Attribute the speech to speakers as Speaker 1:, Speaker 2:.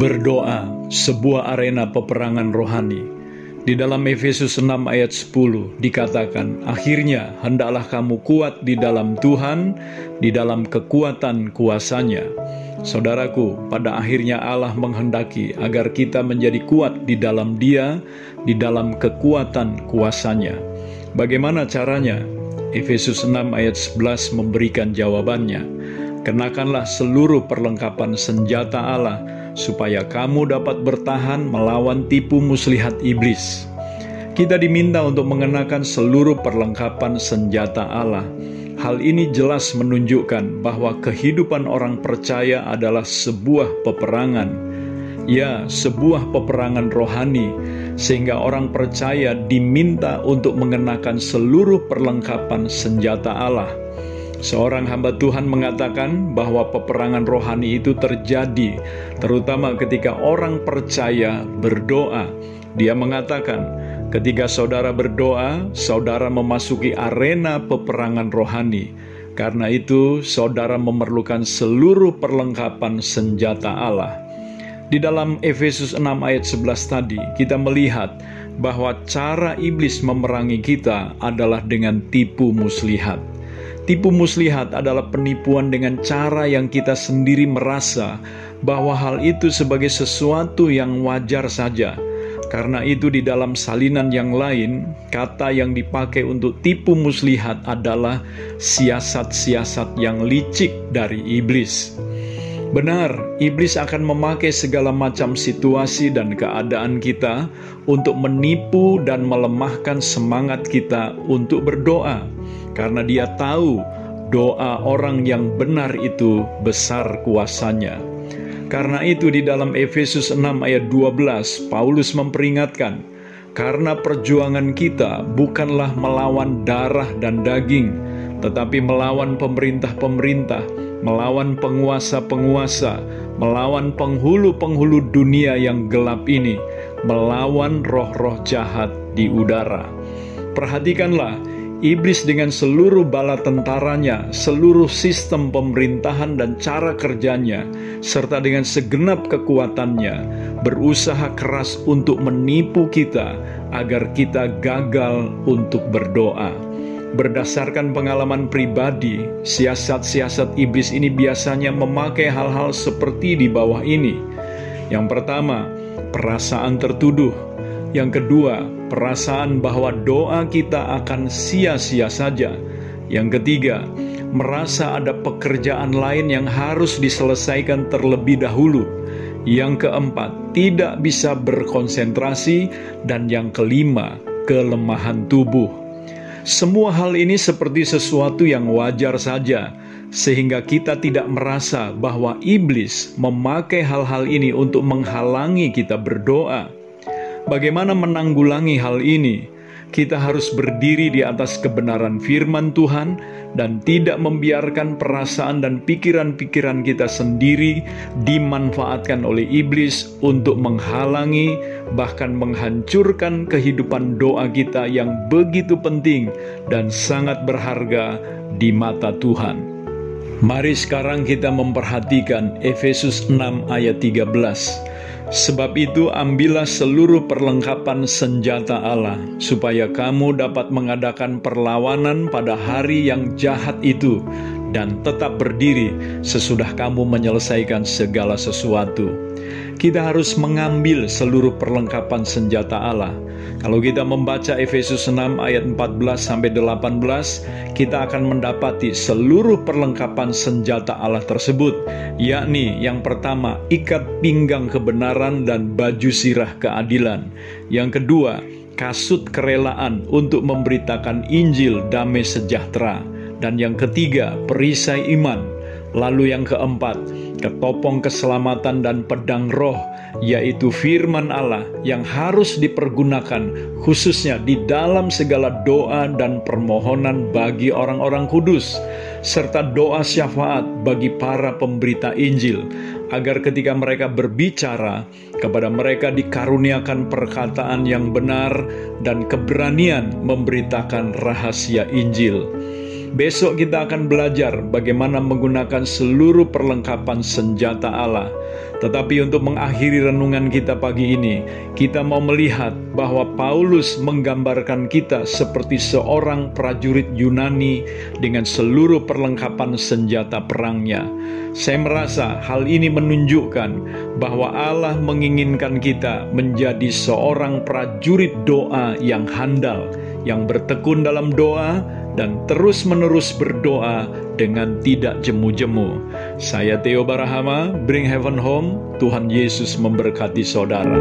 Speaker 1: Berdoa, sebuah arena peperangan rohani. Di dalam Efesus 6 ayat 10 dikatakan, Akhirnya hendaklah kamu kuat di dalam Tuhan, di dalam kekuatan kuasanya. Saudaraku, pada akhirnya Allah menghendaki agar kita menjadi kuat di dalam dia, di dalam kekuatan kuasanya. Bagaimana caranya? Efesus 6 ayat 11 memberikan jawabannya. Kenakanlah seluruh perlengkapan senjata Allah, supaya kamu dapat bertahan melawan tipu muslihat iblis. Kita diminta untuk mengenakan seluruh perlengkapan senjata Allah. Hal ini jelas menunjukkan bahwa kehidupan orang percaya adalah sebuah peperangan. Ya, sebuah peperangan rohani, sehingga orang percaya diminta untuk mengenakan seluruh perlengkapan senjata Allah Seorang hamba Tuhan mengatakan bahwa peperangan rohani itu terjadi, terutama ketika orang percaya berdoa. Dia mengatakan, ketika saudara berdoa, saudara memasuki arena peperangan rohani. Karena itu, saudara memerlukan seluruh perlengkapan senjata Allah. Di dalam Efesus 6 ayat 11 tadi, kita melihat bahwa cara iblis memerangi kita adalah dengan tipu muslihat. Tipu muslihat adalah penipuan dengan cara yang kita sendiri merasa bahwa hal itu sebagai sesuatu yang wajar saja. Karena itu di dalam salinan yang lain, kata yang dipakai untuk tipu muslihat adalah siasat-siasat yang licik dari iblis. Benar, iblis akan memakai segala macam situasi dan keadaan kita untuk menipu dan melemahkan semangat kita untuk berdoa karena dia tahu doa orang yang benar itu besar kuasanya. Karena itu di dalam Efesus 6 ayat 12 Paulus memperingatkan, karena perjuangan kita bukanlah melawan darah dan daging, tetapi melawan pemerintah-pemerintah, melawan penguasa-penguasa, melawan penghulu-penghulu dunia yang gelap ini, melawan roh-roh jahat di udara. Perhatikanlah, Iblis dengan seluruh bala tentaranya, seluruh sistem pemerintahan dan cara kerjanya, serta dengan segenap kekuatannya, berusaha keras untuk menipu kita agar kita gagal untuk berdoa. Berdasarkan pengalaman pribadi, siasat-siasat iblis ini biasanya memakai hal-hal seperti di bawah ini. Yang pertama, perasaan tertuduh. Yang kedua, perasaan bahwa doa kita akan sia-sia saja. Yang ketiga, merasa ada pekerjaan lain yang harus diselesaikan terlebih dahulu. Yang keempat, tidak bisa berkonsentrasi, dan yang kelima, kelemahan tubuh. Semua hal ini seperti sesuatu yang wajar saja, sehingga kita tidak merasa bahwa iblis memakai hal-hal ini untuk menghalangi kita berdoa. Bagaimana menanggulangi hal ini? Kita harus berdiri di atas kebenaran firman Tuhan dan tidak membiarkan perasaan dan pikiran-pikiran kita sendiri dimanfaatkan oleh iblis untuk menghalangi, bahkan menghancurkan kehidupan doa kita yang begitu penting dan sangat berharga di mata Tuhan. Mari sekarang kita memperhatikan Efesus 6 ayat 13. Sebab itu, ambillah seluruh perlengkapan senjata Allah, supaya kamu dapat mengadakan perlawanan pada hari yang jahat itu, dan tetap berdiri sesudah kamu menyelesaikan segala sesuatu. Kita harus mengambil seluruh perlengkapan senjata Allah. Kalau kita membaca Efesus 6 ayat 14 sampai 18, kita akan mendapati seluruh perlengkapan senjata Allah tersebut, yakni yang pertama, ikat pinggang kebenaran dan baju sirah keadilan. Yang kedua, kasut kerelaan untuk memberitakan Injil damai sejahtera. Dan yang ketiga, perisai iman. Lalu yang keempat, ketopong keselamatan dan pedang roh, yaitu firman Allah yang harus dipergunakan khususnya di dalam segala doa dan permohonan bagi orang-orang kudus, serta doa syafaat bagi para pemberita Injil, agar ketika mereka berbicara, kepada mereka dikaruniakan perkataan yang benar dan keberanian memberitakan rahasia Injil. Besok kita akan belajar bagaimana menggunakan seluruh perlengkapan senjata Allah. Tetapi untuk mengakhiri renungan kita pagi ini, kita mau melihat bahwa Paulus menggambarkan kita seperti seorang prajurit Yunani dengan seluruh perlengkapan senjata perangnya. Saya merasa hal ini menunjukkan bahwa Allah menginginkan kita menjadi seorang prajurit doa yang handal, yang bertekun dalam doa, dan terus-menerus berdoa dengan tidak jemu-jemu. Saya Theo Barahama, Bring Heaven Home, Tuhan Yesus memberkati saudara.